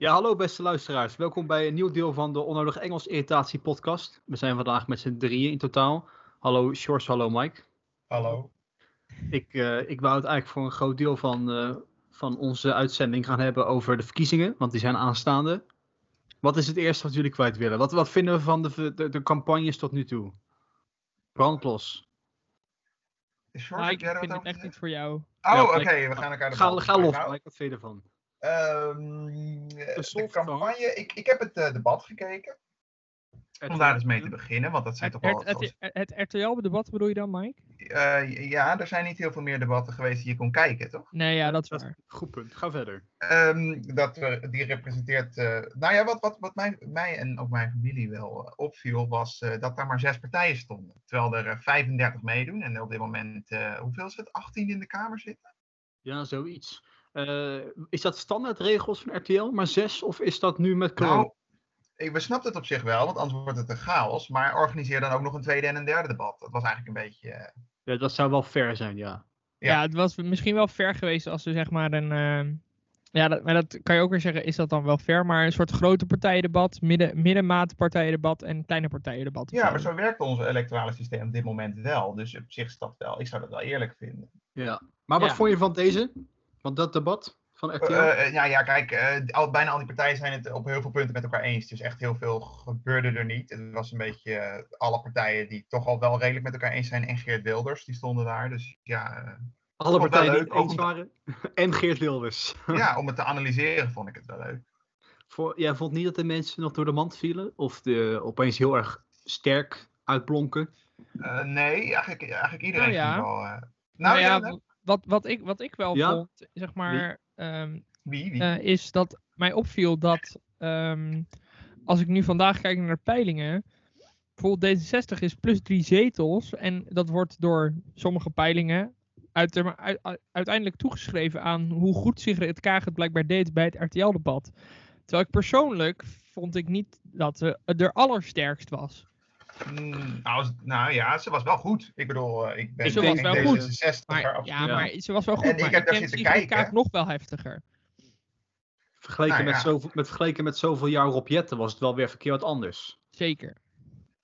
Ja, hallo beste luisteraars. Welkom bij een nieuw deel van de Onnodig Engels Irritatie podcast. We zijn vandaag met z'n drieën in totaal. Hallo Sjors, hallo Mike. Hallo. Ik, eh, ik wou het eigenlijk voor een groot deel van, eh, van onze uitzending gaan hebben over de verkiezingen, want die zijn aanstaande. Wat is het eerste wat jullie kwijt willen? Wat, wat vinden we van de, de, de campagnes tot nu toe? Brandlos. Is George, ik vind het echt niet voor jou. Ja, Oh, oké, we gaan elkaar de Ga, ga los Mike, wat vind je ervan? Ehm, eh, de campagne, ik, ik heb het eh, debat gekeken. Om daar eens mee te beginnen, want dat zijn toch wel... het, het, het RTL-debat bedoel je dan, Mike? Eh, ja, er zijn niet heel veel meer debatten geweest die je kon kijken, toch? Nee, ja, dat is waar. goed punt. Ga verder. Ehm, dat we, die representeert. eh, nou ja, wat, wat, wat mij, mij en ook mijn familie wel eh, opviel, was eh, dat daar maar zes partijen stonden. Terwijl er eh, 35 meedoen en op dit moment, eh, hoeveel is het? 18 in de Kamer zitten? Ja, zoiets. Eh, is dat standaardregels van RTL, maar zes? Of is dat nu met corona? Nou, ik besnap het op zich wel, want anders wordt het een chaos. Maar organiseer dan ook nog een tweede en een derde debat. Dat was eigenlijk een beetje. eh, Ja, dat zou wel fair zijn, ja. Ja. Ja. het was misschien wel fair geweest als ze zeg maar een... ehm, ja, dat, maar dat kan je ook weer zeggen, is dat dan wel fair? Maar een soort grote partijendebat, midden, middenmaat partijendebat en kleine partijendebat. Ja, zo. maar zo werkt ons electorale systeem op dit moment wel. Dus op zich is dat wel. Ik zou dat wel eerlijk vinden. ja. Maar wat Ja. vond je van deze? Van dat debat van RTL? Eh, eh, ja, ja, kijk, eh, al, bijna al die partijen zijn het op heel veel punten met elkaar eens. Dus echt heel veel gebeurde er niet. Het was een beetje eh, alle partijen die toch al wel redelijk met elkaar eens zijn. En Geert Wilders, die stonden daar. Dus ja, eh, Alle partijen die het eens waren. En Geert Wilders. ja, om het te analyseren vond ik het wel leuk. Voor, jij vond niet dat de mensen nog door de mand vielen? Of de, opeens heel erg sterk uitblonken? Eh, nee, eigenlijk, eigenlijk iedereen Nou ja. wel... eh, nou, Nou ja. Wat, wat, ik, wat ik wel Ja? vond, zeg maar, ehm, wie? wie? eh, is dat mij opviel dat ehm, als ik nu vandaag kijk naar peilingen, bijvoorbeeld D66 is plus drie zetels en dat wordt door sommige peilingen uit, uit- uit- uiteindelijk toegeschreven aan hoe goed Sigrid Kaag het blijkbaar deed bij het RTL-debat. Terwijl ik persoonlijk vond ik niet dat ze er allersterkst was. Mm, nou, nou ja, ze was wel goed. Ik bedoel, eh, ik ben Ze was wel geen goed. D66er, Maar, absoluut. ja, maar ze was wel goed. En ik maar heb daar zitten kijken. Nog wel heftiger. Vergeleken, Nou met ja. zoveel, met, vergeleken met zoveel jaar Rob Jetten was het wel weer verkeerd wat anders. Zeker.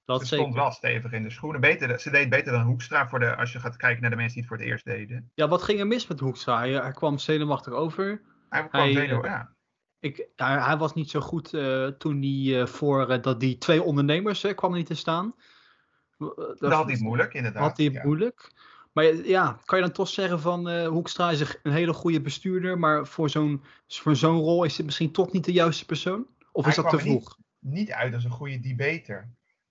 Dat Ze zeker. stond wel stevig in de schoenen. Beter, ze deed beter dan Hoekstra voor de, als je gaat kijken naar de mensen die het voor het eerst deden. Ja, wat ging er mis met Hoekstra? Hij, hij kwam zenuwachtig over. Hij kwam Hij, zenuw, eh, ja. Ik, hij, hij was niet zo goed eh, toen hij eh, voor eh, dat die twee ondernemers kwam niet te staan. Eh, Dat had hij moeilijk, inderdaad. had hij ja. moeilijk. Maar ja, kan je dan toch zeggen van Hoekstra is een hele goede bestuurder, maar voor zo'n voor zo'n rol is het misschien toch niet de juiste persoon? Of Hij is dat te kwam er niet- vroeg? Niet uit als een goede debater.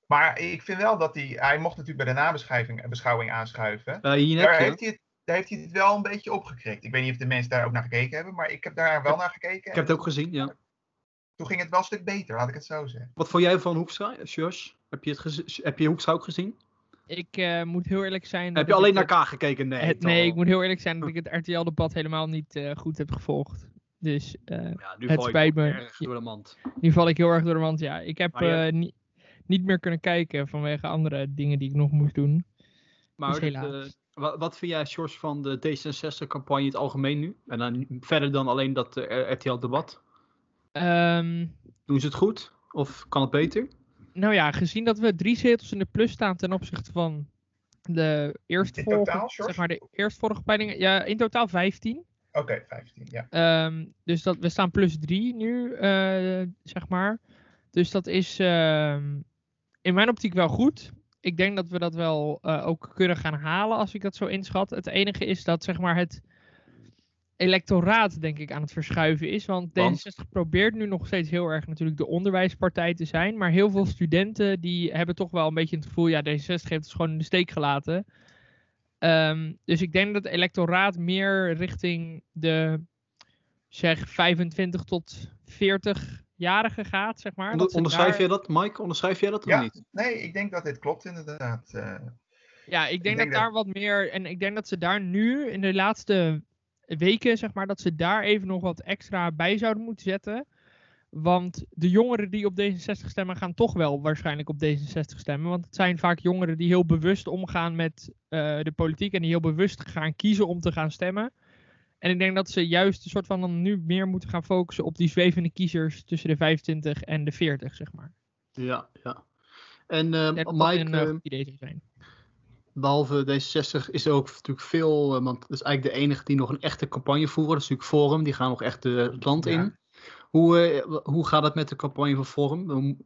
Maar ik vind wel dat hij, hij mocht natuurlijk bij de nabeschouwing beschouwing aanschuiven. Hier Daar heeft, hij het, daar heeft hij het wel een beetje opgekrikt. Ik weet niet of de mensen daar ook naar gekeken hebben, maar ik heb daar wel naar gekeken. Ik heb het ook gezien, ja. Toen ging het wel een stuk beter, laat ik het zo zeggen. Wat vond jij van Hoekstra, Jos? Heb je, het heb je Hoekstra ook gezien? Ik eh, moet heel eerlijk zijn. Heb je ik alleen naar Kaag gekeken? Nee, het- nee, ik moet heel eerlijk zijn dat ik het RTL-debat helemaal niet eh, goed heb gevolgd. Dus eh, Ja, nu Het val spijt toch me. erg door de mand. nu val ik heel erg door de mand. Ja, ik heb ja. eh, niet, niet meer kunnen kijken vanwege andere dingen die ik nog moest doen. Maar Dus wat, wat vind jij, George, van de D66-campagne in het algemeen nu? En dan verder dan alleen dat eh, RTL-debat? Ehm, Doen ze het goed? Of kan het beter? nou ja, gezien dat we drie zetels in de plus staan ten opzichte van de eerstvolgende, totaal, zeg maar de eerstvolgende peilingen. Ja, in totaal 15. Oké, 15, ja. Ehm, dus dat, we staan plus 3 nu, eh, zeg maar. Dus dat is ehm, in mijn optiek wel goed. Ik denk dat we dat wel eh, ook kunnen gaan halen als ik dat zo inschat. Het enige is dat zeg maar het electoraat denk ik aan het verschuiven is. Want Want? D66 probeert nu nog steeds heel erg natuurlijk de onderwijspartij te zijn. Maar heel veel studenten die hebben toch wel een beetje het gevoel... ja, D66 heeft het gewoon in de steek gelaten. Ehm, dus ik denk dat het electoraat meer richting de zeg 25 tot 40-jarigen gaat, zeg maar. Onder, Dat ze onderschrijf daar- jij dat, Mike? Onderschrijf jij dat Ja. of niet? Nee, ik denk dat dit klopt inderdaad. eh. Ja, ik denk, denk dat dat- daar wat meer. En ik denk dat ze daar nu in de laatste weken, zeg maar, dat ze daar even nog wat extra bij zouden moeten zetten. Want de jongeren die op D66 stemmen, gaan toch wel waarschijnlijk op D66 stemmen. Want het zijn vaak jongeren die heel bewust omgaan met eh, de politiek en die heel bewust gaan kiezen om te gaan stemmen. En ik denk dat ze juist een soort van dan nu meer moeten gaan focussen op die zwevende kiezers tussen de 25 en de 40, zeg maar. Ja, ja. En uh, Ik denk dat dat Mike, een uh, eh, goed idee zou zijn. behalve D66 is er ook natuurlijk veel, eh, want dat is eigenlijk de enige die nog een echte campagne voeren. Dat is natuurlijk Forum, die gaan nog echt eh, het land Ja. in. Hoe, eh, hoe gaat het met de campagne van Forum? Hoe-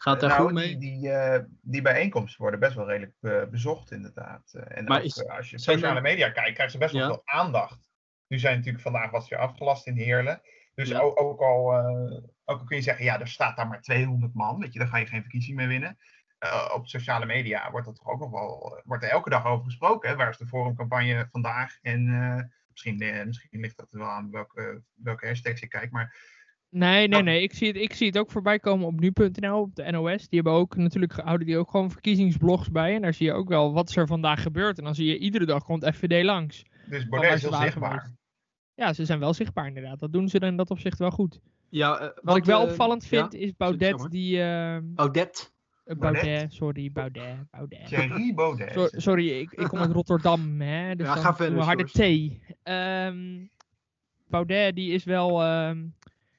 Gaat het daar nou, goed mee? Die, die, eh, die bijeenkomsten worden best wel redelijk eh, bezocht, inderdaad. Eh, en Maar ook, is- eh, als je op sociale media kijkt, krijgen ze best wel Ja. veel aandacht. Nu zijn natuurlijk vandaag was weer afgelast in Heerlen. Dus Ja. ook, ook, al, eh, ook al kun je zeggen, ja, er staat daar maar 200 man, weet je, dan ga je geen verkiezing meer winnen. Eh, op sociale media wordt er toch ook nog wel, wordt er elke dag over gesproken. Hè? Waar is de forumcampagne vandaag? En eh, misschien, misschien ligt dat er wel aan welke, welke hashtags je kijkt, maar Nee, nee, dat- nee. Ik zie, het, ik zie het ook voorbij komen op nu.nl, op de NOS. Die hebben ook natuurlijk houden die ook gewoon verkiezingsblogs bij. En daar zie je ook wel wat is er vandaag gebeurt. En dan zie je iedere dag komt FVD langs. Dus Baudet is heel zichtbaar. geweest. Ja, ze zijn wel zichtbaar inderdaad. Dat doen ze dan in dat opzicht wel goed. Ja, eh, Wat, ik wel eh, opvallend ja? vind is Baudet die... eh, eh, Baudet. Baudet? Baudet, sorry, Baudet, Baudet. Thierry Baudet. So- sorry, ik, ik kom uit Rotterdam, hè. Dus Ja, dan ga verder, harde George. T. Ehm, Baudet, die is wel... ehm,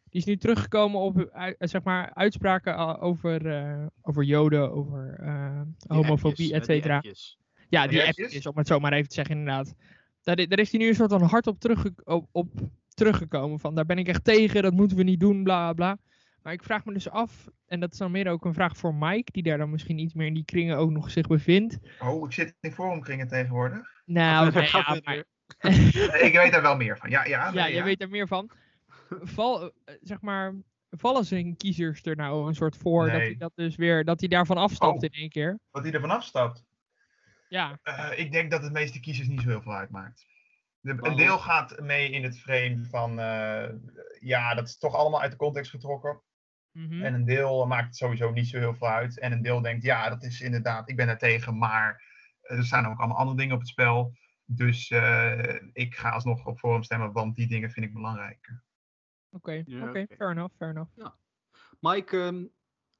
die is nu teruggekomen op, zeg maar, uitspraken over, eh, over joden, over Die homofobie, et die cetera. Ja, die Die appjes, appjes? om het zo maar even te zeggen, inderdaad. Daar, daar is hij nu een soort van hard op, terugge op, op teruggekomen. Van, daar ben ik echt tegen, dat moeten we niet doen, bla bla. Maar ik vraag me dus af, en dat is dan meer ook een vraag voor Mike, die daar dan misschien iets meer in die kringen ook nog zich bevindt. Oh, ik zit in forumkringen tegenwoordig. Nou, ja, maar, ik weet daar wel meer van. Ja, ja, ja, nee, jij weet er meer van. Val, eh, zeg maar, vallen zijn kiezers er nou een soort voor dat hij dat dus weer, dat hij daarvan afstapt Oh. in één keer? Wat hij ervan afstapt. Ja, Eh, ik denk dat het meeste kiezers niet zo heel veel uitmaakt. De, een deel gaat mee in het frame van, eh, ja, dat is toch allemaal uit de context getrokken. mhm. En een deel maakt het sowieso niet zo heel veel uit. En een deel denkt, ja, dat is inderdaad, ik ben daar tegen, maar eh, er staan ook allemaal andere dingen op het spel. Dus eh, ik ga alsnog op Forum stemmen, want die dingen vind ik belangrijker. oké, Ja, oké, fair enough, fair enough. Mike, ehm,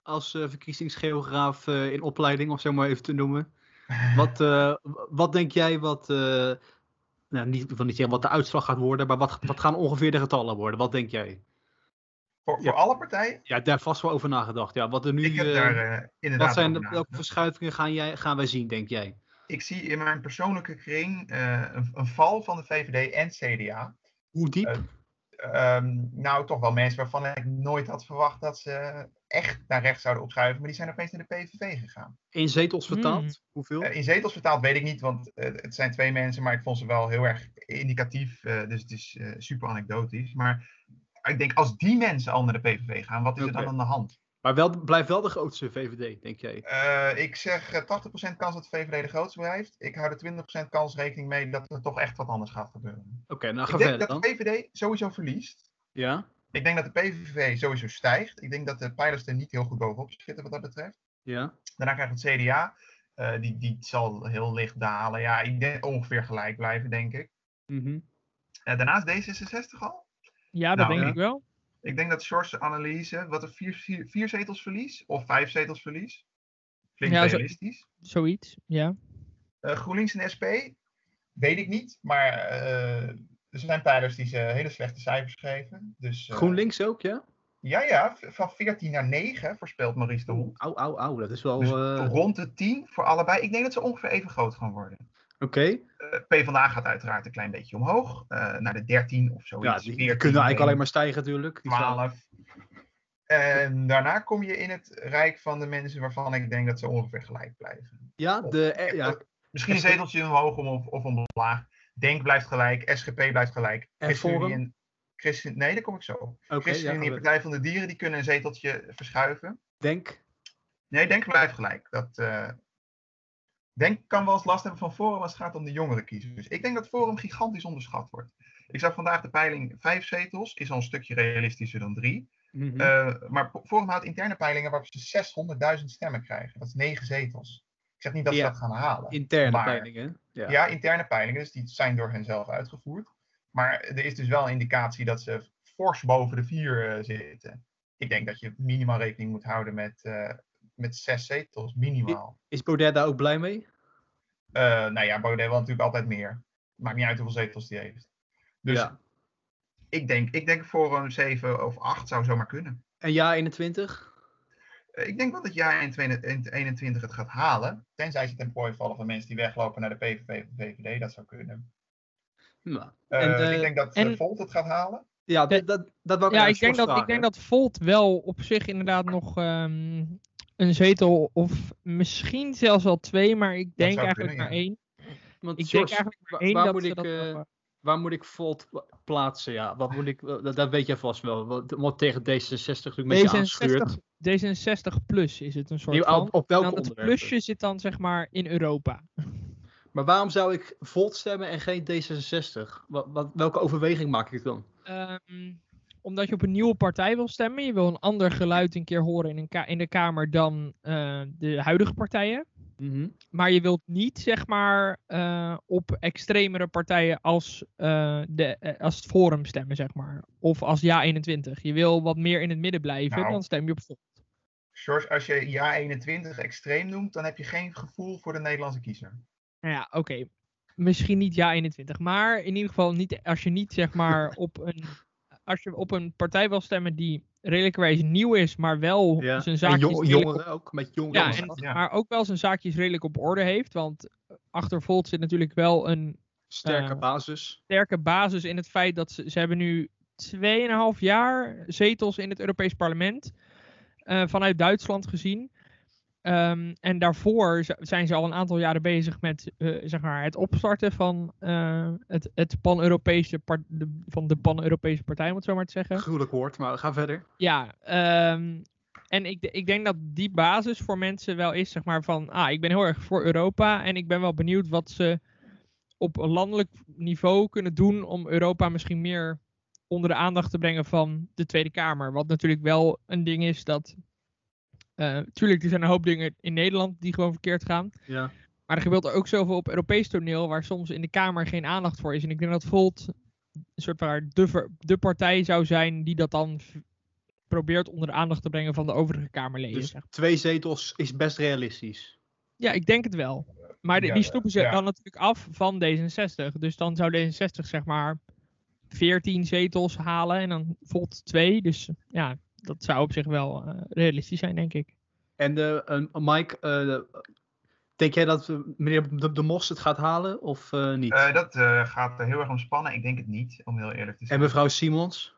als eh, verkiezingsgeograaf eh, in opleiding, of zo maar even te noemen. Wat, eh, wat denk jij wat, eh, nou, niet, wil niet zeggen wat de uitslag gaat worden, maar wat, wat gaan ongeveer de getallen worden? Wat denk jij? Voor, Ja. alle partijen? Ja, daar vast wel over nagedacht. Ja, wat er nu, ik heb eh, daar inderdaad wat zijn de, welke verschuivingen gaan, jij, gaan wij zien, denk jij? Ik zie in mijn persoonlijke kring een, een val van de VVD en CDA. Hoe diep? Eh, Ehm, nou, toch wel mensen waarvan ik nooit had verwacht dat ze echt naar rechts zouden opschuiven. Maar die zijn opeens naar de PVV gegaan. in zetels vertaald? Hmm. Hoeveel? Eh, in zetels vertaald weet ik niet, want eh, het zijn twee mensen. Maar ik vond ze wel heel erg indicatief. eh, dus het is eh, super anekdotisch. Maar ik denk, als die mensen al naar de PVV gaan, wat is er dan aan de hand? Maar wel, blijft wel de grootste VVD, denk jij? Eh, ik zeg eh, 80% kans dat de VVD de grootste blijft. Ik hou er 20% kans rekening mee dat er toch echt wat anders gaat gebeuren. Oké, nou ga Ik denk verder dat dan. de VVD sowieso verliest. Ja? Ik denk dat de PVV sowieso stijgt. Ik denk dat de pijlers er niet heel goed bovenop zitten wat dat betreft. Ja? Daarna krijgt het CDA. eh, die, die zal heel licht dalen. Ja, ik denk ongeveer gelijk blijven, denk ik. Mhm. Eh, daarnaast D66 al. Ja, dat Nou, denk ja. ik wel. Ik denk dat George's analyse, wat er vier, vier, vier zetels verlies, of vijf zetels verlies. Klinkt Ja, zo- realistisch. Zoiets, ja. Eh, GroenLinks en SP, weet ik niet. Maar eh, er zijn pijlers die ze hele slechte cijfers geven. Dus, eh, GroenLinks ook, ja? Ja, ja, van 14 naar 9 voorspelt Maurice de Hond. Au, au, au, dat is wel... Dus eh, rond de 10 voor allebei. Ik denk dat ze ongeveer even groot gaan worden. Oké. Eh PvdA gaat uiteraard een klein beetje omhoog. eh, naar de 13 of zoiets. Ja, die, die 14, kunnen eigenlijk alleen 1, maar stijgen natuurlijk. Die staan- 12. En daarna kom je in het rijk van de mensen waarvan ik denk dat ze ongeveer gelijk blijven. Ja, de, ja, Misschien een zeteltje omhoog om, of, of omlaag. Denk blijft gelijk, SGP blijft gelijk. En Forum? en Christen, nee, daar kom ik zo. ja, ChristenUnie en goed. Partij van de Dieren die kunnen een zeteltje verschuiven. Denk. Nee, Denk blijft gelijk. Dat, eh, Denk kan wel eens last hebben van Forum als het gaat om de jongere kiezers. Ik denk dat Forum gigantisch onderschat wordt. Ik zag vandaag de peiling vijf zetels, is al een stukje realistischer dan drie. Mhm. Eh, maar Forum houdt interne peilingen waarop ze 600.000 stemmen krijgen. Dat is negen zetels. Ik zeg niet dat ze dat gaan halen. Interne maar- peilingen. Ja. Ja. interne peilingen, dus die zijn door hen zelf uitgevoerd. Maar er is dus wel een indicatie dat ze fors boven de vier eh, zitten. Ik denk dat je minimaal rekening moet houden met, eh, met zes zetels, minimaal. Is Baudet daar ook blij mee? Eh nou ja, Baudet wil natuurlijk altijd meer. Maakt niet uit hoeveel zetels hij heeft. Dus ja. ik, denk, ik denk voor een 7 of 8 zou zomaar kunnen. En ja 21? Eh, Ik denk wel dat jaar 21 het gaat halen. Tenzij ze ten prooi vallen van mensen die weglopen naar de PVV of de VVD. Dat zou kunnen. Ja. Eh, En, ik denk dat en- Volt het gaat halen. Ja, dat, dat, dat wou Ja, ik denk, dat, ik denk dat Volt wel op zich inderdaad nog ehm, een zetel of misschien zelfs al twee, maar ik denk eigenlijk maar ja. één. Want Ik George, denk eigenlijk maar één waar, dat moet ik, dat eh, waar moet ik Volt pla- plaatsen? Ja, wat moet ik, dat, dat weet jij vast wel. Wat, wat tegen D66 natuurlijk met je aanschuurt. D66, D66 plus is het een soort Die- van. op, op dan het onderwerpen? plusje zit dan zeg maar in Europa. Maar waarom zou ik Volt stemmen en geen D66? Wat, wat, welke overweging maak ik dan? Ehm, omdat je op een nieuwe partij wil stemmen. Je wil een ander geluid een keer horen in, een ka- in de Kamer dan eh, de huidige partijen. Mhm. Maar je wilt niet, zeg maar, eh, op extremere partijen als, eh, de, als het Forum stemmen, zeg maar. Of als Ja21. Je wil wat meer in het midden blijven, Nou. dan stem je op Volt. George, als je jaar 21 extreem noemt, dan heb je geen gevoel voor de Nederlandse kiezer. Nou ja, oké. Misschien niet Ja21. Maar in ieder geval niet, als je niet, zeg maar, op een, als je op een partij wil stemmen die redelijkerwijs nieuw is, maar wel Ja. zijn En zaakjes jong- redelijk op- jongeren ook, met jongeren. Ja, en, Ja. maar ook wel zijn zaakjes redelijk op orde heeft. Want achter Volt zit natuurlijk wel een Sterke eh, basis. sterke basis in het feit dat ze, ze hebben nu 2,5 jaar zetels in het Europees Parlement. eh, vanuit Duitsland gezien. Ehm, en daarvoor zijn ze al een aantal jaren bezig met eh, zeg maar het opstarten van, eh, het, het pan-Europese par- de, van de pan-Europese partij, om het zo maar te zeggen. Gruwelijk woord, maar ga verder. Ja, ehm, en ik, ik denk dat die basis voor mensen wel is, zeg maar, van, ah, ik ben heel erg voor Europa en ik ben wel benieuwd wat ze op een landelijk niveau kunnen doen om Europa misschien meer onder de aandacht te brengen van de Tweede Kamer. Wat natuurlijk wel een ding is dat, tuurlijk, er zijn een hoop dingen in Nederland die gewoon verkeerd gaan. Ja. Maar er gebeurt er ook zoveel op Europees toneel waar soms in de Kamer geen aandacht voor is. En ik denk dat Volt een soort van de, ver- de partij zou zijn die dat dan probeert onder de aandacht te brengen van de overige Kamerleden. Dus twee zetels is best realistisch. Ja, ik denk het wel. Maar die, Ja, die snoepen ze ja. dan natuurlijk af van D66. Dus dan zou D66 zeg maar 14 zetels halen en dan Volt 2. Dus ja, dat zou op zich wel eh, realistisch zijn, denk ik. En de, Mike, eh, denk jij dat meneer de, de Mos het gaat halen of eh, niet? Eh, dat eh, gaat er heel erg om spannen. Ik denk het niet, om heel eerlijk te en zijn. mevrouw Simons?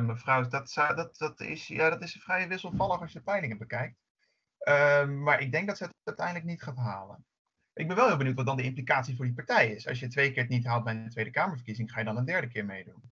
Mevrouw, dat, zou, dat, dat, is, ja, dat is vrij wisselvallig als je de peilingen bekijkt. Maar ik denk dat ze het uiteindelijk niet gaat halen. Ik ben wel heel benieuwd wat dan de implicatie voor die partij is. Als je twee keer het niet haalt bij een Tweede Kamerverkiezing, ga je dan een derde keer meedoen.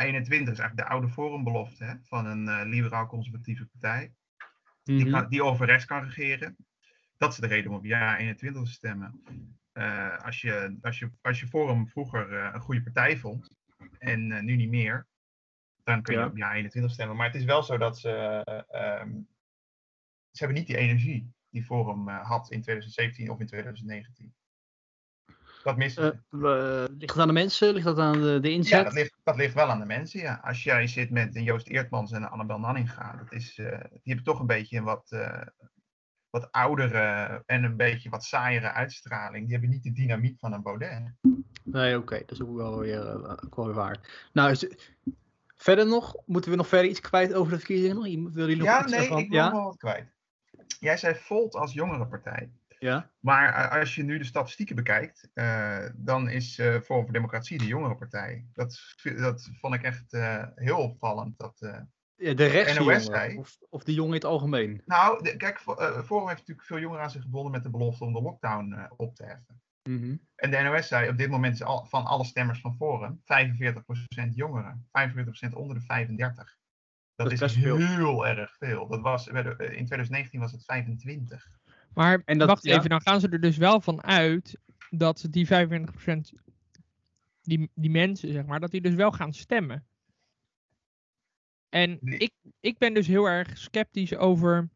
A21 is eigenlijk de oude forumbelofte hè, van een eh, liberaal-conservatieve partij. die, Mhm. kan- die over rechts kan regeren. Dat is de reden om op ja 21 te stemmen. Eh, als, je, als, je, als je Forum vroeger eh, een goede partij vond en nu niet meer, dan kun je Ja. op ja 21 stemmen. Maar het is wel zo dat ze, eh, ehm, ze hebben niet die energie die Forum had in 2017 of in 2019. Dat missen ze. Eh, we- ligt het aan de mensen? Ligt dat aan de, de Ja, inzet? dat ligt, dat ligt wel aan de mensen, ja. Als jij zit met een Joost Eertmans en een Annabel Nanninga, dat is, eh, die hebben toch een beetje een wat, eh, wat oudere en een beetje wat saaiere uitstraling. Die hebben niet de dynamiek van een Baudet. Nee, oké, dat is ook wel weer, eh, ook wel weer waar. Nou, is, verder nog? Moeten we nog verder iets kwijt over de verkiezingen? Wil jullie nog Ja, iets nee, ik wil ja? wel wat kwijt. Jij zei Volt als jongerenpartij. Ja? Maar als je nu de statistieken bekijkt, eh, dan is eh Forum voor Democratie de jongerenpartij. Dat, dat vond ik echt eh, heel opvallend. Dat, Ja, de rechtse NOS jongeren, of, of de jongen in het algemeen? nou, de- kijk, Fo- Forum heeft natuurlijk veel jongeren aan zich gebonden met de belofte om de lockdown op te heffen. Mhm. En de NOS zei, op dit moment is al, van alle stemmers van Forum 45% jongeren. 45% onder de 35. Dat, Dat is veel. heel erg veel. Dat was, in 2019 was het 25. Maar En dat- wacht ja. even, dan gaan ze er dus wel van uit dat die 25%, die, die mensen zeg maar, dat die dus wel gaan stemmen. En Nee. ik, ik ben dus heel erg sceptisch over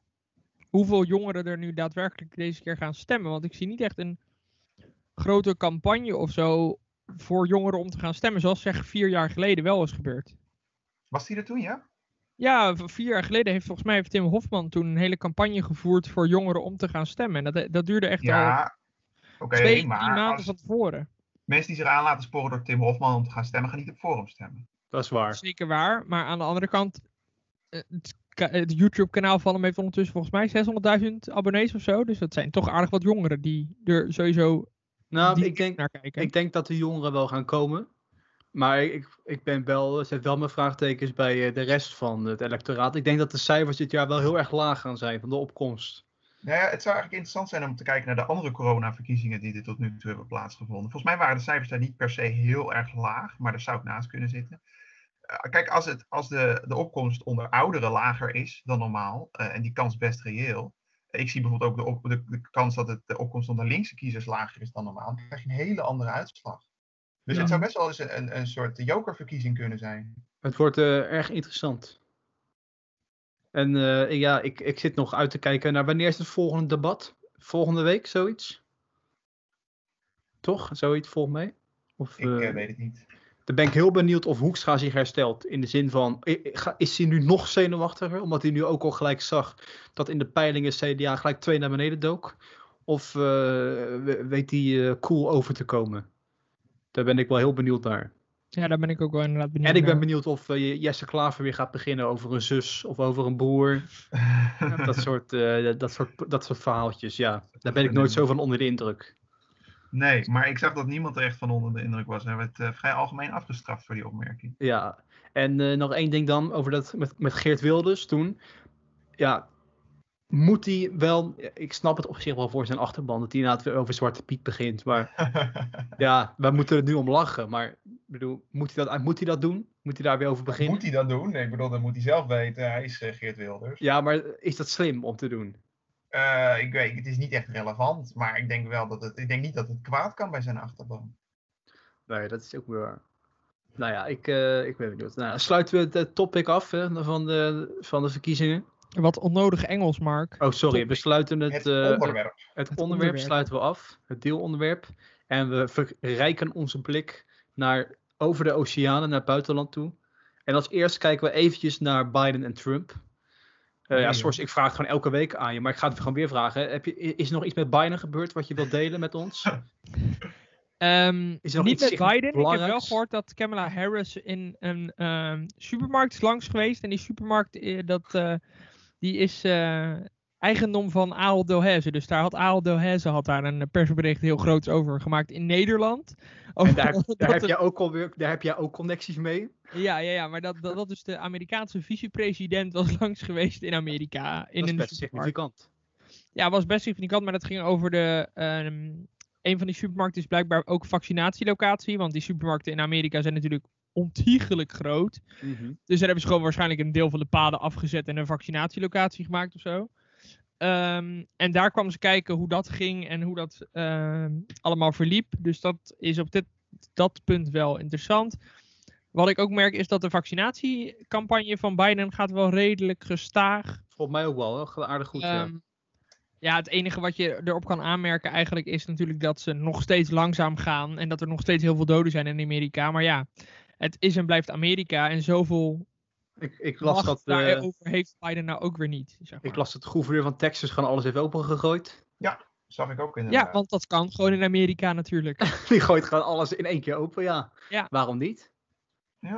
hoeveel jongeren er nu daadwerkelijk deze keer gaan stemmen. Want ik zie niet echt een grote campagne of zo voor jongeren om te gaan stemmen. Zoals zeg vier jaar geleden wel is gebeurd. Was die er toen, ja? Ja, vier jaar geleden heeft volgens mij heeft Tim Hofman toen een hele campagne gevoerd voor jongeren om te gaan stemmen. En dat, dat duurde echt al Ja. Oké, twee, drie maar maanden als van tevoren. mensen die zich aan laten sporen door Tim Hofman om te gaan stemmen, gaan niet op Forum stemmen. Dat is waar. Zeker waar. Maar aan de andere kant, eh, het, ka- het YouTube-kanaal van hem heeft ondertussen volgens mij 600.000 abonnees of zo. Dus dat zijn toch aardig wat jongeren die er sowieso Nou, die ik denk, naar kijken. ik denk dat de jongeren wel gaan komen. Maar ik, ik ben wel, zet wel mijn vraagtekens bij eh, de rest van het electoraat. Ik denk dat de cijfers dit jaar wel heel erg laag gaan zijn van de opkomst. Nou ja, het zou eigenlijk interessant zijn om te kijken naar de andere coronaverkiezingen die er tot nu toe hebben plaatsgevonden. Volgens mij waren de cijfers daar niet per se heel erg laag, maar daar zou ik naast kunnen zitten. Eh, kijk, als, het, als de, de opkomst onder ouderen lager is dan normaal, eh, en die kans best reëel. Ik zie bijvoorbeeld ook de, de, de kans dat het, de opkomst onder linkse kiezers lager is dan normaal. Dan krijg je een hele andere uitslag. Dus Ja. het zou best wel eens een, een, soort jokerverkiezing kunnen zijn. Het wordt eh, erg interessant. En eh, ja, ik, ik zit nog uit te kijken naar wanneer is het volgende debat? Volgende week, zoiets? Toch? Zoiets volgens mij? Of, Ik eh, weet het niet. Dan ben ik heel benieuwd of Hoekstra zich herstelt. In de zin van, is hij nu nog zenuwachtiger? Omdat hij nu ook al gelijk zag dat in de peilingen CDA gelijk twee naar beneden dook. Of we- weet hij cool over te komen? Daar ben ik wel heel benieuwd naar. Ja, daar ben ik ook wel inderdaad benieuwd En ik ben naar. benieuwd of eh, Jesse Klaver weer gaat beginnen over een zus of over een broer. Dat soort, eh, dat soort, dat soort verhaaltjes, ja. Daar ben ik nooit zo van onder de indruk. Nee, maar ik zag dat niemand er echt van onder de indruk was. Hij werd eh, vrij algemeen afgestraft voor die opmerking. Ja, en eh, nog één ding dan over dat met, met Geert Wilders toen. Ja, moet hij wel. Ik snap het op zich wel voor zijn achterban dat hij inderdaad weer over Zwarte Piet begint. Maar ja, wij moeten er nu om lachen. Maar ik bedoel, moet hij dat, moet hij dat doen? Moet hij daar weer over beginnen? Moet hij dat doen? Nee, ik bedoel, dat moet hij zelf weten. Hij is eh, Geert Wilders. Ja, maar is dat slim om te doen? Eh, ik weet, het is niet echt relevant, maar ik denk wel dat het, ik denk niet dat het kwaad kan bij zijn achterban. Nee, dat is ook weer waar. Nou ja, ik, eh, ik ben benieuwd. Nou, sluiten we het topic af hè, van, de, van de verkiezingen. Wat onnodig Engels, Mark. Oh, sorry. We sluiten het, Het eh, onderwerp. Het, Het onderwerp, onderwerp. sluiten we af, het deelonderwerp. En we verrijken onze blik naar, over de oceanen, naar het buitenland toe. En als eerst kijken we eventjes naar Biden en Trump. Eh, ja, zoals ik vraag het gewoon elke week aan je, maar ik ga het gewoon weer vragen. Heb je, is er nog iets met Biden gebeurd wat je wilt delen met ons? Ehm, Is er nog niet iets met Biden. Ik heb wel gehoord dat Kamala Harris in een ehm, supermarkt is langs geweest. En die supermarkt eh, dat, eh, die is eh, eigendom van Ahold Delhaize. Dus daar had Ahold Delhaize had daar een persbericht heel groots over gemaakt in Nederland. En daar, daar, heb er- jij ook alweer, daar heb jij ook connecties mee? Ja, ja, ja, maar dat, dat, dat dus de Amerikaanse vicepresident was langs geweest in Amerika. In dat is best significant. Ja, was best significant, maar dat ging over de. ehm, een van die supermarkten is blijkbaar ook vaccinatielocatie. Want die supermarkten in Amerika zijn natuurlijk ontiegelijk groot. Mhm. Dus daar hebben ze gewoon waarschijnlijk een deel van de paden afgezet en een vaccinatielocatie gemaakt of zo. Ehm, en daar kwamen ze kijken hoe dat ging en hoe dat ehm, allemaal verliep. Dus dat is op dit, dat punt wel interessant. Wat ik ook merk is dat de vaccinatiecampagne van Biden gaat wel redelijk gestaag. Volgens mij ook wel, hè? Aardig goed. ja. Ehm, ja, het enige wat je erop kan aanmerken eigenlijk is natuurlijk dat ze nog steeds langzaam gaan. En dat er nog steeds heel veel doden zijn in Amerika. Maar ja, het is en blijft Amerika. En zoveel Ik, ik, las dat, eh, daarover heeft Biden nou ook weer niet. Zeg maar. ik las dat de gouverneur van Texas gewoon alles heeft opengegooid. Zag ik ook inderdaad. Ja, want dat kan gewoon in Amerika natuurlijk. Die gooit gewoon alles in één keer open, ja. Ja. Waarom niet?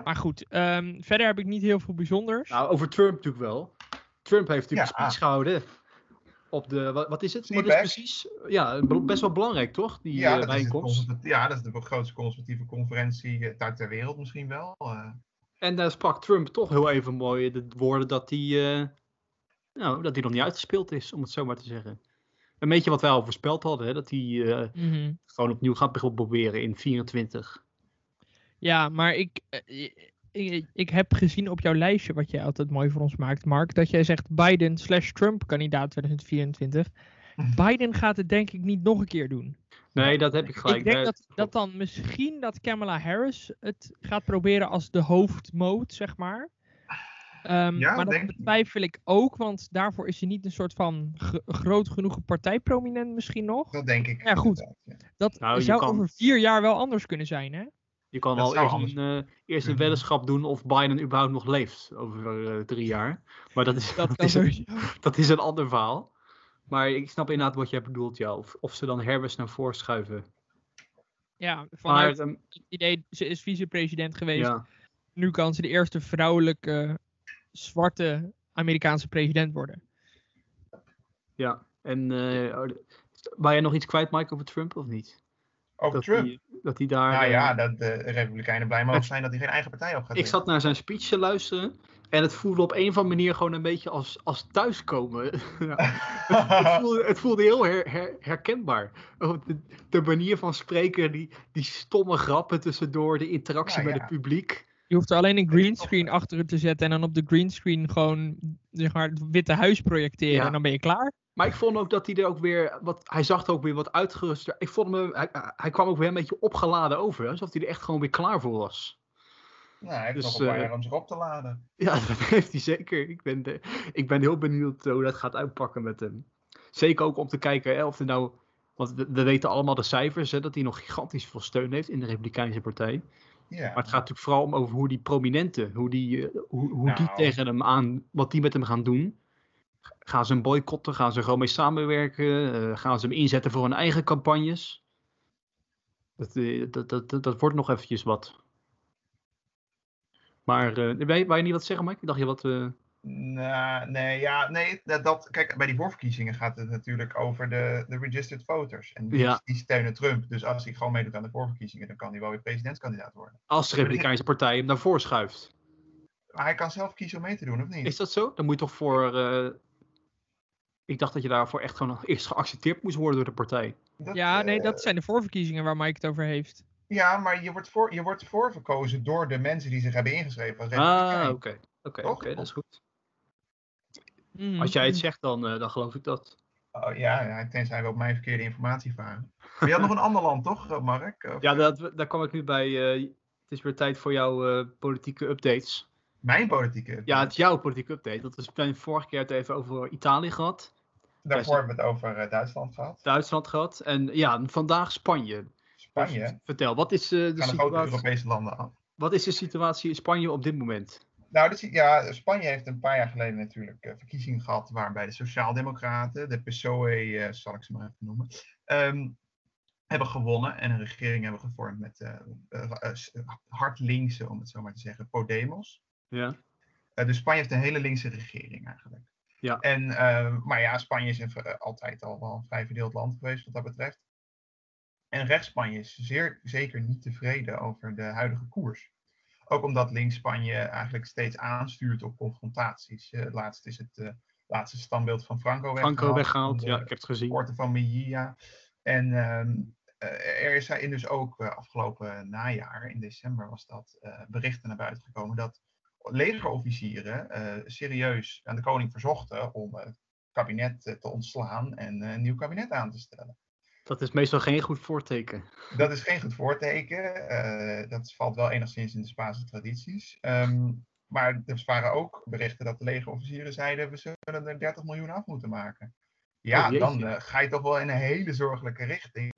maar goed, ehm, verder heb ik niet heel veel bijzonders. Nou, over Trump natuurlijk wel. Trump heeft natuurlijk Ja. een speech gehouden. Op de, wat, wat is het? Wat is precies? Ja, be- best wel belangrijk, toch? Die ja, eh, dat is het bijeenkomst. conservat- ja, dat is de grootste conservatieve conferentie eh, ter, wereld misschien wel. eh. En daar sprak Trump toch heel even mooi de woorden dat hij, eh, nou, dat hij nog niet uitgespeeld is, om het zo maar te zeggen. Een beetje wat wij al voorspeld hadden, hè? dat hij eh, Mhm. gewoon opnieuw gaat proberen in 24. Ja, maar ik, ik, ik heb gezien op jouw lijstje, wat jij altijd mooi voor ons maakt, Mark, dat jij zegt Biden slash Trump kandidaat 2024. Biden gaat het denk ik niet nog een keer doen. Nee, dat heb ik gelijk. Ik denk Eh, dat, dat dan misschien dat Kamala Harris het gaat proberen als de hoofdmoot, zeg maar. Ehm, Ja, maar dat denk betwijfel ik ook, want daarvoor is hij niet een soort van gro- groot genoeg partijprominent misschien nog. Dat denk ik. Ja, goed. ja. Dat Nou, zou kan- over vier jaar wel anders kunnen zijn, hè? Je kan Dat al eerst anders een, eh, eerst een kunnen. weddenschap doen of Biden überhaupt nog leeft over eh, drie jaar. Maar dat is, Dat is een, dat is een ander verhaal. Maar ik snap inderdaad wat jij bedoelt, ja. Of, of ze dan Harris naar voren schuiven. Ja, Maar vanuit ehm, het idee, ze is vicepresident geweest. ja, Nu kan ze de eerste vrouwelijke zwarte Amerikaanse president worden. ja. En eh, oh, wou jij nog iets kwijt, Mike, over Trump of niet? Over dat Trump. Die, dat hij daar... Nou eh, ja, dat de Republikeinen blij mogen zijn dat hij geen eigen partij op gaat Ik zat naar zijn speech te luisteren. En het voelde op een of andere manier gewoon een beetje als, als thuiskomen. Ja. het, voelde, het voelde heel her- her- herkenbaar. De, de manier van spreken, die, die stomme grappen tussendoor, de interactie Ja, met ja. het publiek. Je hoeft er alleen een greenscreen toch- achter te zetten en dan op de greenscreen gewoon zeg maar, het witte huis projecteren Ja. en dan ben je klaar. Maar ik vond ook dat hij er ook weer wat. Hij zag er ook weer wat uitgeruster. Ik vond hem. Hij, hij kwam ook weer een beetje opgeladen over. Alsof hij er echt gewoon weer klaar voor was. Nou, hij heeft Dus, nog een paar eh, jaar om zich op te laden. Ja, dat heeft hij zeker. Ik ben, de- ik ben heel benieuwd hoe dat gaat uitpakken met hem. Zeker ook om te kijken hè, of er nou. Want we, we weten allemaal de cijfers, hè, dat hij nog gigantisch veel steun heeft in de Republikeinse Partij. Ja. Maar het gaat natuurlijk vooral om over hoe die prominenten, hoe die, eh, hoe, hoe die Nou. tegen hem aan, wat die met hem gaan doen. Gaan ze hem boycotten? Gaan ze er gewoon mee samenwerken? Eh, gaan ze hem inzetten voor hun eigen campagnes? Dat, eh, dat, dat, dat, wordt nog eventjes wat. Maar wou, je, niet wat zeggen, Mike? Ik dacht je wat... Nou, nee, ja, nee, dat, kijk, bij die voorverkiezingen gaat het natuurlijk over de, de registered voters. En die, Ja. die steunen Trump. Dus als hij gewoon meedoet aan de voorverkiezingen, dan kan hij wel weer presidentskandidaat worden. als de Republikeinse Partij hem naar voren schuift. Maar hij kan zelf kiezen om mee te doen, of niet? Is dat zo? Dan moet je toch voor... ik dacht dat je daarvoor echt gewoon eerst geaccepteerd moest worden door de partij. Dat, Ja, nee, eh, dat zijn de voorverkiezingen waar Mike het over heeft. Ja, maar je wordt, voor, je wordt voorverkozen door de mensen die zich hebben ingeschreven als Ah, oké. Oké, oké, dat is goed. Mm. Als jij het zegt, dan, eh, dan geloof ik dat. Oh, ja, ja, tenzij we op mijn verkeerde informatie varen. Maar je had nog een ander land, toch, eh, Mark? Of- Ja, dat, daar kwam ik nu bij. eh, het is weer tijd voor jouw eh, politieke updates. Mijn politieke. Ja, het is jouw politieke update. Dat is we vorige keer het even over Italië gehad, Daarvoor hebben we het over eh, Duitsland gehad. Duitsland gehad. En ja, vandaag Spanje. Spanje. Vertel, wat is, eh, de Gaan de grote situatie, Europese landen af. wat is de situatie in Spanje op dit moment? Nou, dus, ja, Spanje heeft een paar jaar geleden natuurlijk eh, verkiezingen gehad waarbij de Sociaaldemocraten, de PSOE, eh, zal ik ze maar even noemen, ehm, hebben gewonnen en een regering hebben gevormd met s- hard linkse, om het zo maar te zeggen, Podemos. Ja. Dus Spanje heeft een hele linkse regering eigenlijk. Ja. En, eh, maar ja, Spanje is een, eh, altijd al wel een vrij verdeeld land geweest wat dat betreft. En rechts-Spanje is zeer zeker niet tevreden over de huidige koers. Ook omdat links-Spanje eigenlijk steeds aanstuurt op confrontaties. Eh, laatst is het eh, laatste standbeeld van Franco weggehaald. Franco weggehaald, ja, ik heb het gezien. Poorten van Mejia. En ehm, eh, er is in dus ook afgelopen najaar, in december was dat, berichten naar buiten gekomen dat legerofficieren eh, serieus aan de koning verzochten om het kabinet eh, te ontslaan en eh, een nieuw kabinet aan te stellen. Dat is meestal geen goed voorteken. Dat is geen goed voorteken. dat valt wel enigszins in de Spaanse tradities. Ehm, maar er waren ook berichten dat de legerofficieren zeiden: we zullen er 30 miljoen af moeten maken. Ja, Oh, dan ga je toch wel in een hele zorgelijke richting.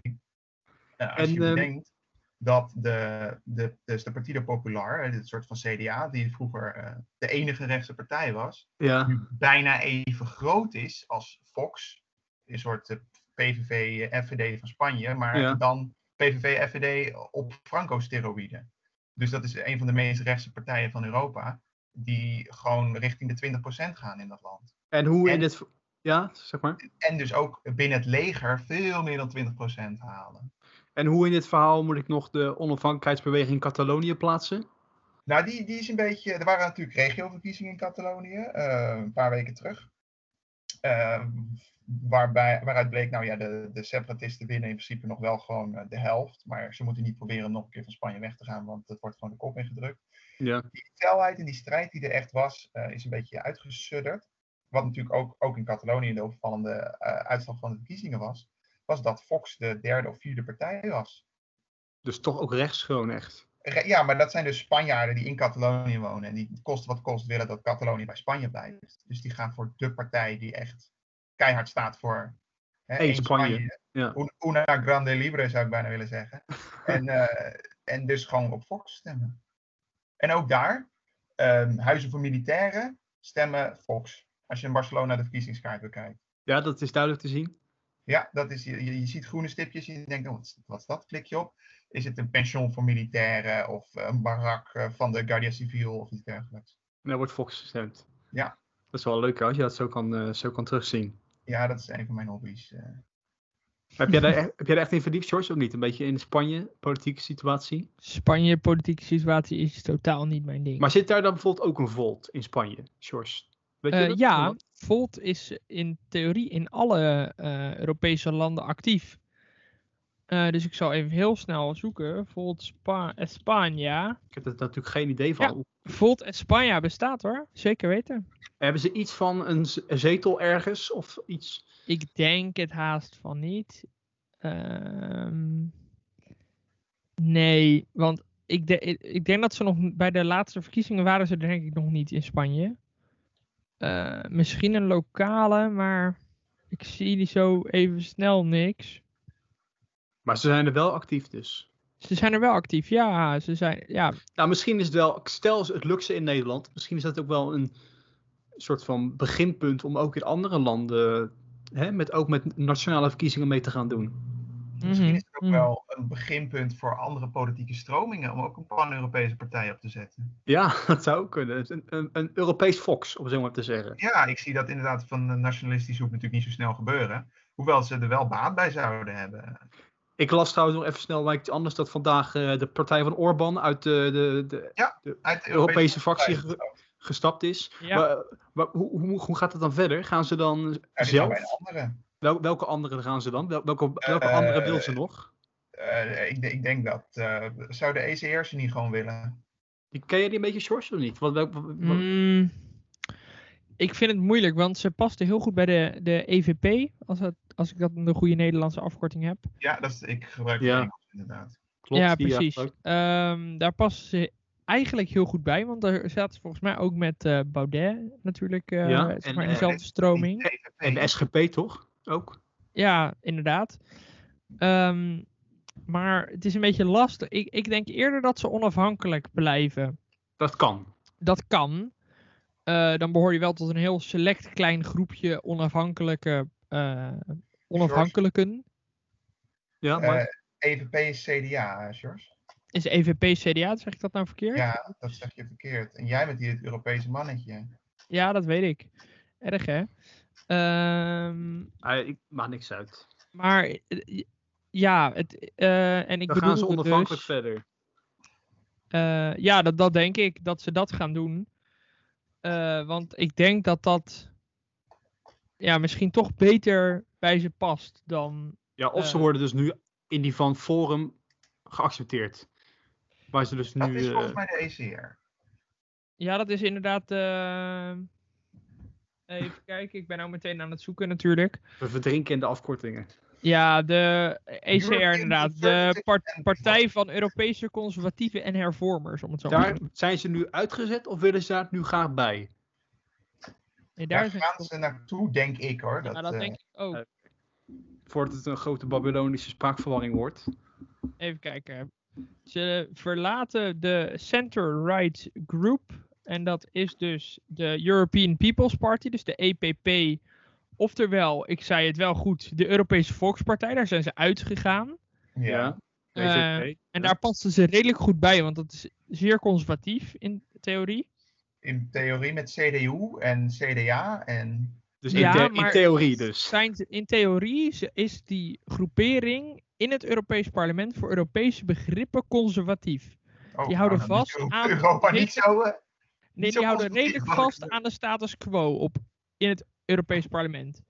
Eh, als En, je ehm, bedenkt dat de, de, dus de Partido Popular, dit soort van CDA, die vroeger eh, de enige rechtse partij was, Ja, nu bijna even groot is als Fox. Een soort eh, PVV, eh, FVD van Spanje, maar Ja. dan PVV, FVD op Franco-steroïden. Dus dat is een van de meest rechtse partijen van Europa, die gewoon richting de 20% gaan in dat land. en hoe in dit... Ja, zeg maar. En dus ook binnen het leger veel meer dan 20% halen. En hoe in dit verhaal moet ik nog de onafhankelijkheidsbeweging in Catalonië plaatsen? Nou, die, die is een beetje. Er waren natuurlijk regioverkiezingen in Catalonië, eh, een paar weken terug. Eh, waarbij, waaruit bleek, nou ja, de, de separatisten winnen in principe nog wel gewoon eh, de helft. Maar ze moeten niet proberen nog een keer van Spanje weg te gaan, want het wordt gewoon de kop ingedrukt. Ja. Die telheid en die strijd die er echt was, is een beetje uitgesudderd. Wat natuurlijk ook, ook in Catalonië de opvallende eh, uitslag van de verkiezingen was, was dat Fox de derde of vierde partij was. Dus toch ook rechts gewoon echt. Ja, maar dat zijn dus Spanjaarden die in Catalonië wonen. En die kost wat kost willen dat Catalonië bij Spanje blijft. Dus die gaan voor de partij die echt keihard staat voor hè, Spanje, ja. Un- Una grande libre zou ik bijna willen zeggen. en, eh, en dus gewoon op Fox stemmen. En ook daar, ehm, huizen voor militairen stemmen Fox. Als je in Barcelona de verkiezingskaart bekijkt. Ja, dat is duidelijk te zien. Ja, dat is, je, je ziet groene stipjes. Je denkt, oh, wat, is, wat is dat? Klik je op. Is het een pension voor militairen of een barak eh, van de Guardia Civil of iets dergelijks? En daar wordt Fox gestemd. Ja. Dat is wel leuk als je dat zo kan, eh, zo kan terugzien. Ja, dat is een van mijn hobby's. eh. Heb jij, daar, echt- heb jij daar echt in verdiept, George, of niet? Een beetje in Spanje, politieke situatie. Spanje, politieke situatie is totaal niet mijn ding. Maar zit daar dan bijvoorbeeld ook een Volt in Spanje, George? Weet je Eh, dat? ja, Volt is in theorie in alle eh, Europese landen actief. Eh, dus ik zal even heel snel zoeken. Volt Spa España. Ik heb er natuurlijk geen idee van. Ja. Volt España bestaat hoor, zeker weten. Hebben ze iets van een zetel ergens of iets? Ik denk het haast van niet. Ehm, nee, want ik, de- ik, denk dat ze nog bij de laatste verkiezingen waren ze denk ik nog niet in Spanje. Eh, misschien een lokale, maar ik zie die zo even snel niks. Maar ze zijn er wel actief dus. Ze zijn er wel actief, ja. Ze zijn, ja, Nou, misschien is het wel, stel het lukt ze in Nederland, misschien is dat ook wel een soort van beginpunt om ook in andere landen, hè, met, ook met nationale verkiezingen mee te gaan doen. Misschien Mhm, is het ook mhm. wel een beginpunt voor andere politieke stromingen om ook een pan-Europese partij op te zetten. Ja, dat zou ook kunnen. Een, een, een Europees Fox, om het zo maar te zeggen. Ja, ik zie dat inderdaad van de nationalistische hoek natuurlijk niet zo snel gebeuren. Hoewel ze er wel baat bij zouden hebben. Ik las trouwens nog even snel iets anders dat vandaag eh, de partij van Orbán uit de, de, de Uit de Europese fractie ge- gestapt is. Ja. Maar, maar hoe, hoe, hoe gaat het dan verder? Gaan ze dan Ja, zelf? bij een andere. Wel, welke andere gaan ze dan? Wel- welke welke Eh, andere wil ze nog? Eh, ik, de- ik denk dat. eh, zou de ECR ze niet gewoon willen? Die, ken je die een beetje, George, of niet? Wat, welk- wat- wat- Mm, ik vind het moeilijk, want ze paste heel goed bij de, de EVP, als, het, als ik dat een goede Nederlandse afkorting heb. Ja, dat is, ik gebruik Ja. Engels inderdaad. klopt, ja, precies. Ehm, daar passen ze eigenlijk heel goed bij, want daar zaten ze volgens mij ook met eh, Baudet natuurlijk, eh, Ja, zeg en, maar in eh, dezelfde stroming. En de SGP toch? Ook? Ja, inderdaad. Ehm, maar het is een beetje lastig. Ik, ik denk eerder dat ze onafhankelijk blijven. Dat kan. Dat kan. Eh, dan behoor je wel tot een heel select klein groepje onafhankelijke eh, onafhankelijken. Ja, Eh, maar EVP is CDA, George. Is EVP CDA, zeg ik dat nou verkeerd? Ja, dat zeg je verkeerd. En jij bent hier het Europese mannetje. Ja, dat weet ik. Erg hè? Ehm, ah, ik maakt niks uit. maar eh, ja, het, eh, en ik Dan gaan ze onafhankelijk dus, verder. eh, ja, dat, dat denk ik, dat ze dat gaan doen. Eh, want ik denk dat dat ja, misschien toch beter bij ze past dan... Ja, of ze worden dus nu in die van Forum geaccepteerd. Waar ze dus Dat nu... is eh, volgens mij de ECR. Ja, dat is inderdaad... eh, Even kijken, ik ben nou meteen aan het zoeken natuurlijk. we verdrinken in de afkortingen. Ja, de ECR inderdaad. De part- Partij van Europese Conservatieven en Hervormers, om het zo maar te Daar zeggen. zijn ze nu uitgezet of willen ze daar nu graag bij? Nee, Daar daar gaan ze naartoe, denk ik hoor. Dat, Ja, dat eh, denk ik ook. eh, Voordat het een grote Babylonische spraakverwarring wordt. Even kijken. Ze verlaten de center-right group. En dat is dus de European People's Party, dus de EPP. Oftewel, ik zei het wel goed, de Europese Volkspartij. Daar zijn ze uitgegaan. ja. Eh, EVP. En daar pasten ze redelijk goed bij, want dat is zeer conservatief in theorie. In theorie met CDU en CDA en Dus Ja, in, the- in maar- theorie dus. Zijn ze- in theorie ze- is die groepering in het Europees Parlement voor Europese begrippen conservatief. oh, Die houden nou, vast aan- Europa niet zo. Nee, die houden redelijk vast aan de status quo op, in het Europees Parlement.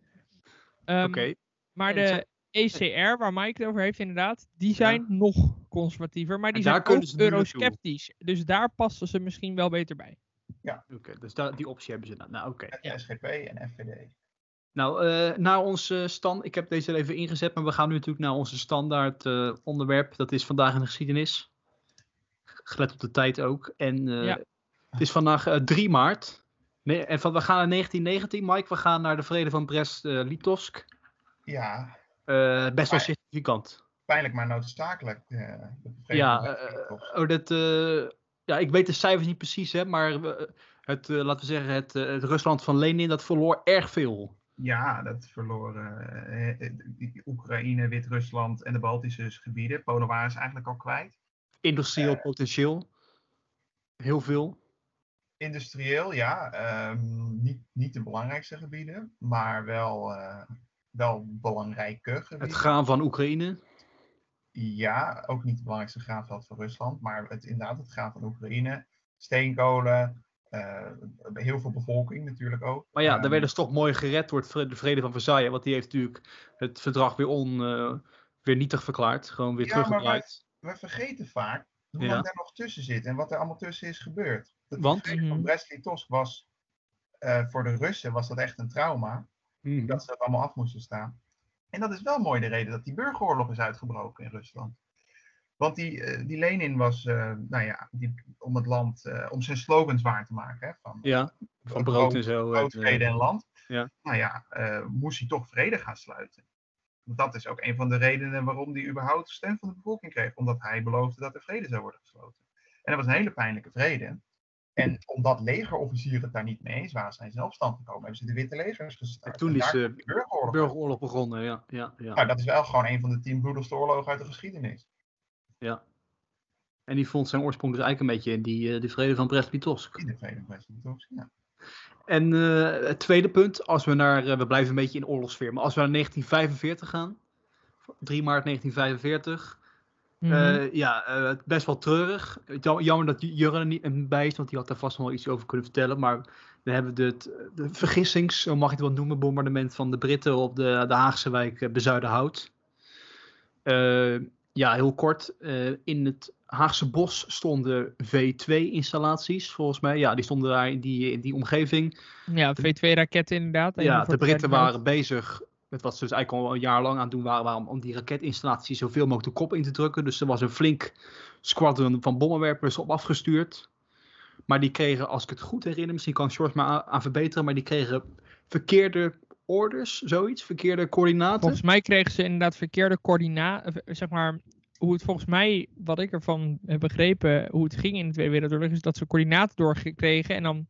Ehm, Oké. Maar de ECR, waar Mike het over heeft inderdaad, die zijn nog conservatiever. Maar die zijn ook eurosceptisch. Dus daar passen ze misschien wel beter bij. Oké, dus daar, die optie hebben ze dan. Nou, oké. Ja. SGP en FVD. Nou, eh, naar onze stand. Ik heb deze er even ingezet, maar we gaan nu natuurlijk naar onze standaard eh, onderwerp. Dat is vandaag in de geschiedenis. Gelet op de tijd ook. En eh, Ja. Het is vandaag eh, 3 maart. Nee, en van, we gaan naar 1919, Mike. We gaan naar de vrede van Brest-Litovsk. Ja, best wel significant. pijnlijk maar noodzakelijk. eh, Ja, eh, oh, dat, eh, ja, ik weet de cijfers niet precies, hè, maar het, eh, laten we zeggen, het, eh, het Rusland van Lenin, dat verloor erg veel. Ja, dat verloren eh, eh, Oekraïne, Wit-Rusland en de Baltische gebieden. Polen waren ze eigenlijk al kwijt. Industrieel Eh. potentieel. Heel veel. Industrieel, ja. ehm, niet, niet de belangrijkste gebieden, maar wel, eh, wel belangrijke gebieden. Het gaan van Oekraïne. Ja, ook niet het belangrijkste graanveld van Rusland, maar het, inderdaad het gaan van Oekraïne. Steenkolen, eh, heel veel bevolking natuurlijk ook. Maar ja, Ehm, daar werden ze toch mooi gered door de vrede van Versailles. Want die heeft natuurlijk het verdrag weer, on, eh, weer nietig verklaard. Gewoon weer Ja, maar teruggedraaid. we vergeten vaak hoe Ja. lang daar nog tussen zit en wat er allemaal tussen is gebeurd. De Want? van Mhm. Brest-Litovsk was eh, voor de Russen was dat echt een trauma. Mhm. Dat ze dat allemaal af moesten staan. En dat is wel mooi de reden dat die burgeroorlog is uitgebroken in Rusland. Want die, eh, die Lenin was, eh, nou ja, die, om het land, eh, om zijn slogans waar te maken. Hè, van Ja, van brood- brood en zo. brood, vrede en land. ja. Nou ja, eh, moest hij toch vrede gaan sluiten. Want dat is ook een van de redenen waarom hij überhaupt steun van de bevolking kreeg. Omdat hij beloofde dat er vrede zou worden gesloten. En dat was een hele pijnlijke vrede. En omdat legerofficieren het daar niet mee eens waren, zijn ze in opstand gekomen. Hebben ze de Witte Legers gestart. En toen En is de burgeroorlog. burgeroorlog begonnen, ja. ja, ja. Nou, dat is wel gewoon een van de tien bloedigste oorlogen uit de geschiedenis. En die vond zijn oorsprong dus eigenlijk een beetje in die, eh, die vrede van Brest-Litovsk. In de Vrede van Brest-Litovsk, ja. En eh, het tweede punt, als we naar, eh, we blijven een beetje in oorlogssfeer, maar als we naar 1945 gaan, 3 maart 1945, Mhm. eh, ja, best wel treurig. Jam- Jammer dat Jurre er niet bij is, want die had daar vast wel iets over kunnen vertellen. Maar dan hebben we het, de vergissings, zo mag je het wel noemen, bombardement van de Britten op de, de Haagse wijk eh, Bezuidenhout. Ja, heel kort. eh, in het Haagse bos stonden V2-installaties, volgens mij. Ja, die stonden daar in die, in die omgeving. ja, V2-raketten inderdaad. Ja, de Britten waren bezig met wat ze dus eigenlijk al een jaar lang aan het doen waren, waren om, die raketinstallatie zoveel mogelijk de kop in te drukken. Dus er was een flink squadron van bommenwerpers op afgestuurd. Maar die kregen, als ik het goed herinner, misschien kan George maar aan, aan verbeteren, maar die kregen verkeerde orders, zoiets, verkeerde coördinaten. Volgens mij kregen ze inderdaad verkeerde coördinaten. Zeg maar, hoe het volgens mij, wat ik ervan heb begrepen, hoe het ging in de Tweede Wereldoorlog, is dat ze coördinaten doorgekregen. En dan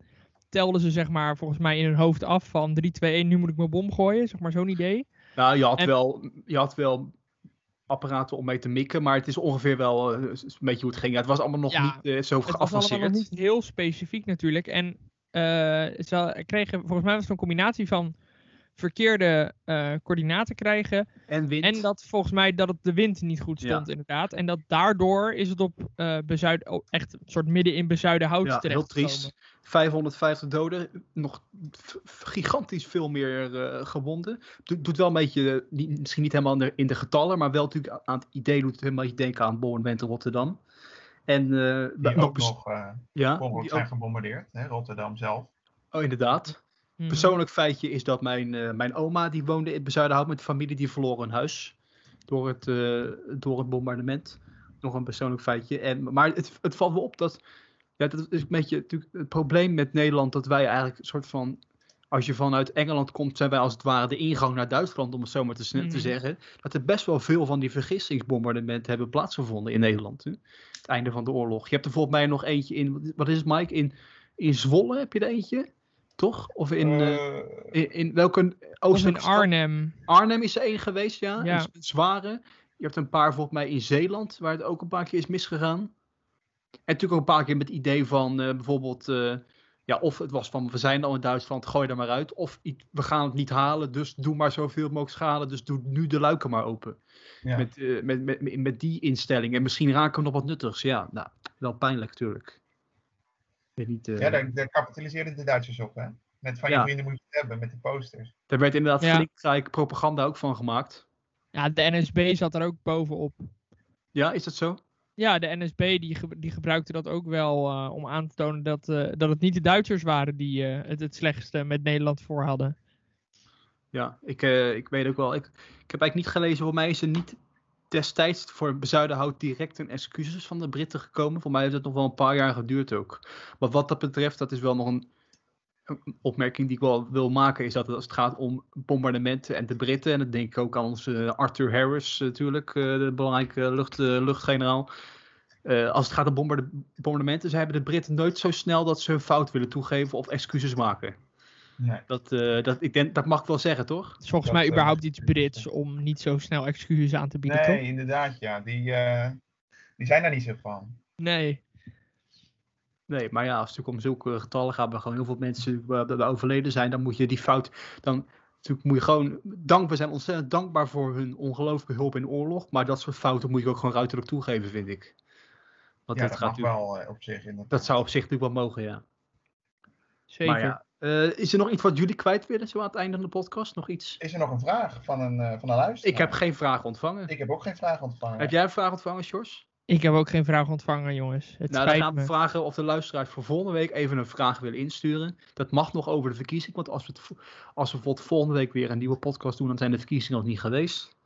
telden ze, zeg maar, volgens mij in hun hoofd af van 3, 2, 1, nu moet ik mijn bom gooien. Zeg maar, zo'n idee. Nou, je had, En- wel, je had wel apparaten om mee te mikken, maar het is ongeveer wel eh, een beetje hoe het ging. Ja, het was allemaal nog Ja, niet eh, zo Het was allemaal geavanceerd. nog niet heel specifiek natuurlijk. En eh, ze kregen, volgens mij was het een combinatie van verkeerde eh, coördinaten krijgen. En wind. En dat volgens mij dat het de wind niet goed Ja. stond, inderdaad. En dat daardoor is het op eh bezuid, oh, echt een soort midden in bezuidenhout Ja, terecht heel triest. 550 doden, nog gigantisch veel meer eh, gewonden. Doet, doet wel een beetje, niet, misschien niet helemaal in de, in de getallen, maar wel natuurlijk aan het idee doet het helemaal je denken aan in Rotterdam. En eh, Die nog ook nog eh ja, die zijn ook- gebombardeerd. Hè, Rotterdam zelf. oh, inderdaad. Mhm. Persoonlijk feitje is dat mijn, eh, mijn oma, die woonde in Bezuidenhout met de familie, die verloor een huis door het, eh, door het bombardement. Nog een persoonlijk feitje. En, maar het, het valt wel op dat, ja, dat is een beetje natuurlijk het probleem met Nederland, dat wij eigenlijk een soort van, als je vanuit Engeland komt, zijn wij als het ware de ingang naar Duitsland, om het zo maar te, te Mhm. zeggen, dat er best wel veel van die vergissingsbombardementen hebben plaatsgevonden in Nederland. Hè? Het einde van de oorlog. Je hebt er volgens mij nog eentje in, wat is het Mike, in, in Zwolle heb je er eentje? Toch? Of in... eh, Eh, in, in welke Of oostelijke in? Arnhem. Arnhem is er één geweest, ja. Ja. Een zware. Je hebt een paar volgens mij in Zeeland, waar het ook een paar keer is misgegaan. En natuurlijk ook een paar keer met het idee van eh, bijvoorbeeld, eh, ja, of het was van we zijn al in Duitsland, gooi er maar uit. Of we gaan het niet halen, dus doe maar zoveel mogelijk schade, dus doe nu de luiken maar open. ja. Met, eh, met, met, met, met die instelling. En misschien raken we nog wat nuttigs. Ja, nou, wel pijnlijk natuurlijk. Weet niet. eh, ja, daar, daar kapitaliseerden de Duitsers op. Hè? Met van je Ja. vrienden moet je het hebben, met die posters. Daar werd inderdaad Ja. flink propaganda ook van gemaakt. Ja, de NSB zat er ook bovenop. Ja, is dat zo? Ja, de NSB die, ge- die gebruikte dat ook wel eh, om aan te tonen dat, eh, dat het niet de Duitsers waren die eh, het het slechtste met Nederland voor hadden. Ja, ik, eh, ik weet ook wel. Ik, ik heb eigenlijk niet gelezen. Voor mij is er niet destijds voor Bezuidenhout direct een excuses van de Britten gekomen. Voor mij heeft het nog wel een paar jaar geduurd ook. Maar wat dat betreft, dat is wel nog een, opmerking die ik wel wil maken. Is dat als het gaat om bombardementen en de Britten. En dan denk ik ook aan onze Arthur Harris natuurlijk. eh, de belangrijke lucht, eh, luchtgeneraal. Eh, als het gaat om bombarde- bombardementen, ze hebben de Britten nooit zo snel dat ze hun fout willen toegeven of excuses maken. Nee. Dat, eh, dat, ik denk, dat mag ik wel zeggen, toch? Het is volgens Dat, mij eh, überhaupt iets Brits om niet zo snel excuses aan te bieden, Nee, toch? inderdaad, ja. Die, eh, die zijn daar niet zo van. Nee. Nee, maar ja, als het natuurlijk om zulke getallen gaat, waar gewoon heel veel mensen overleden zijn, dan moet je die fout, dan natuurlijk moet je gewoon, dank, we zijn ontzettend dankbaar voor hun ongelooflijke hulp in de oorlog, maar dat soort fouten moet je ook gewoon ruiterlijk toegeven, vind ik. Want ja, dat, dat gaat mag wel op zich. Inderdaad. dat zou op zich natuurlijk wel mogen, ja. Zeker. Maar ja, eh, is er nog iets wat jullie kwijt willen, zo aan het einde van de podcast? Nog iets? Is er nog een vraag van een, eh, van een luisteraar? Ik heb geen vraag ontvangen. Ik heb ook geen vraag ontvangen. Heb jij een vraag ontvangen, Sjors? Ik heb ook geen vraag ontvangen, jongens. Het Nou, dan gaan we me. vragen of de luisteraars voor volgende week even een vraag willen insturen. Dat mag nog over de verkiezing, want als we, het, als we bijvoorbeeld volgende week weer een nieuwe podcast doen, dan zijn de verkiezingen nog niet geweest.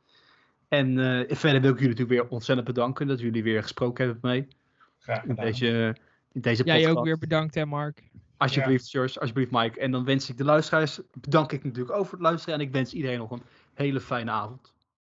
En eh, verder wil ik jullie natuurlijk weer ontzettend bedanken dat jullie weer gesproken hebben met mij Graag in gedaan. deze, in deze Jij podcast. ook weer bedankt, hè, Mark. Alsjeblieft, George, alsjeblieft, Mike. En dan wens ik de luisteraars, bedank ik natuurlijk ook voor het luisteren en ik wens iedereen nog een hele fijne avond.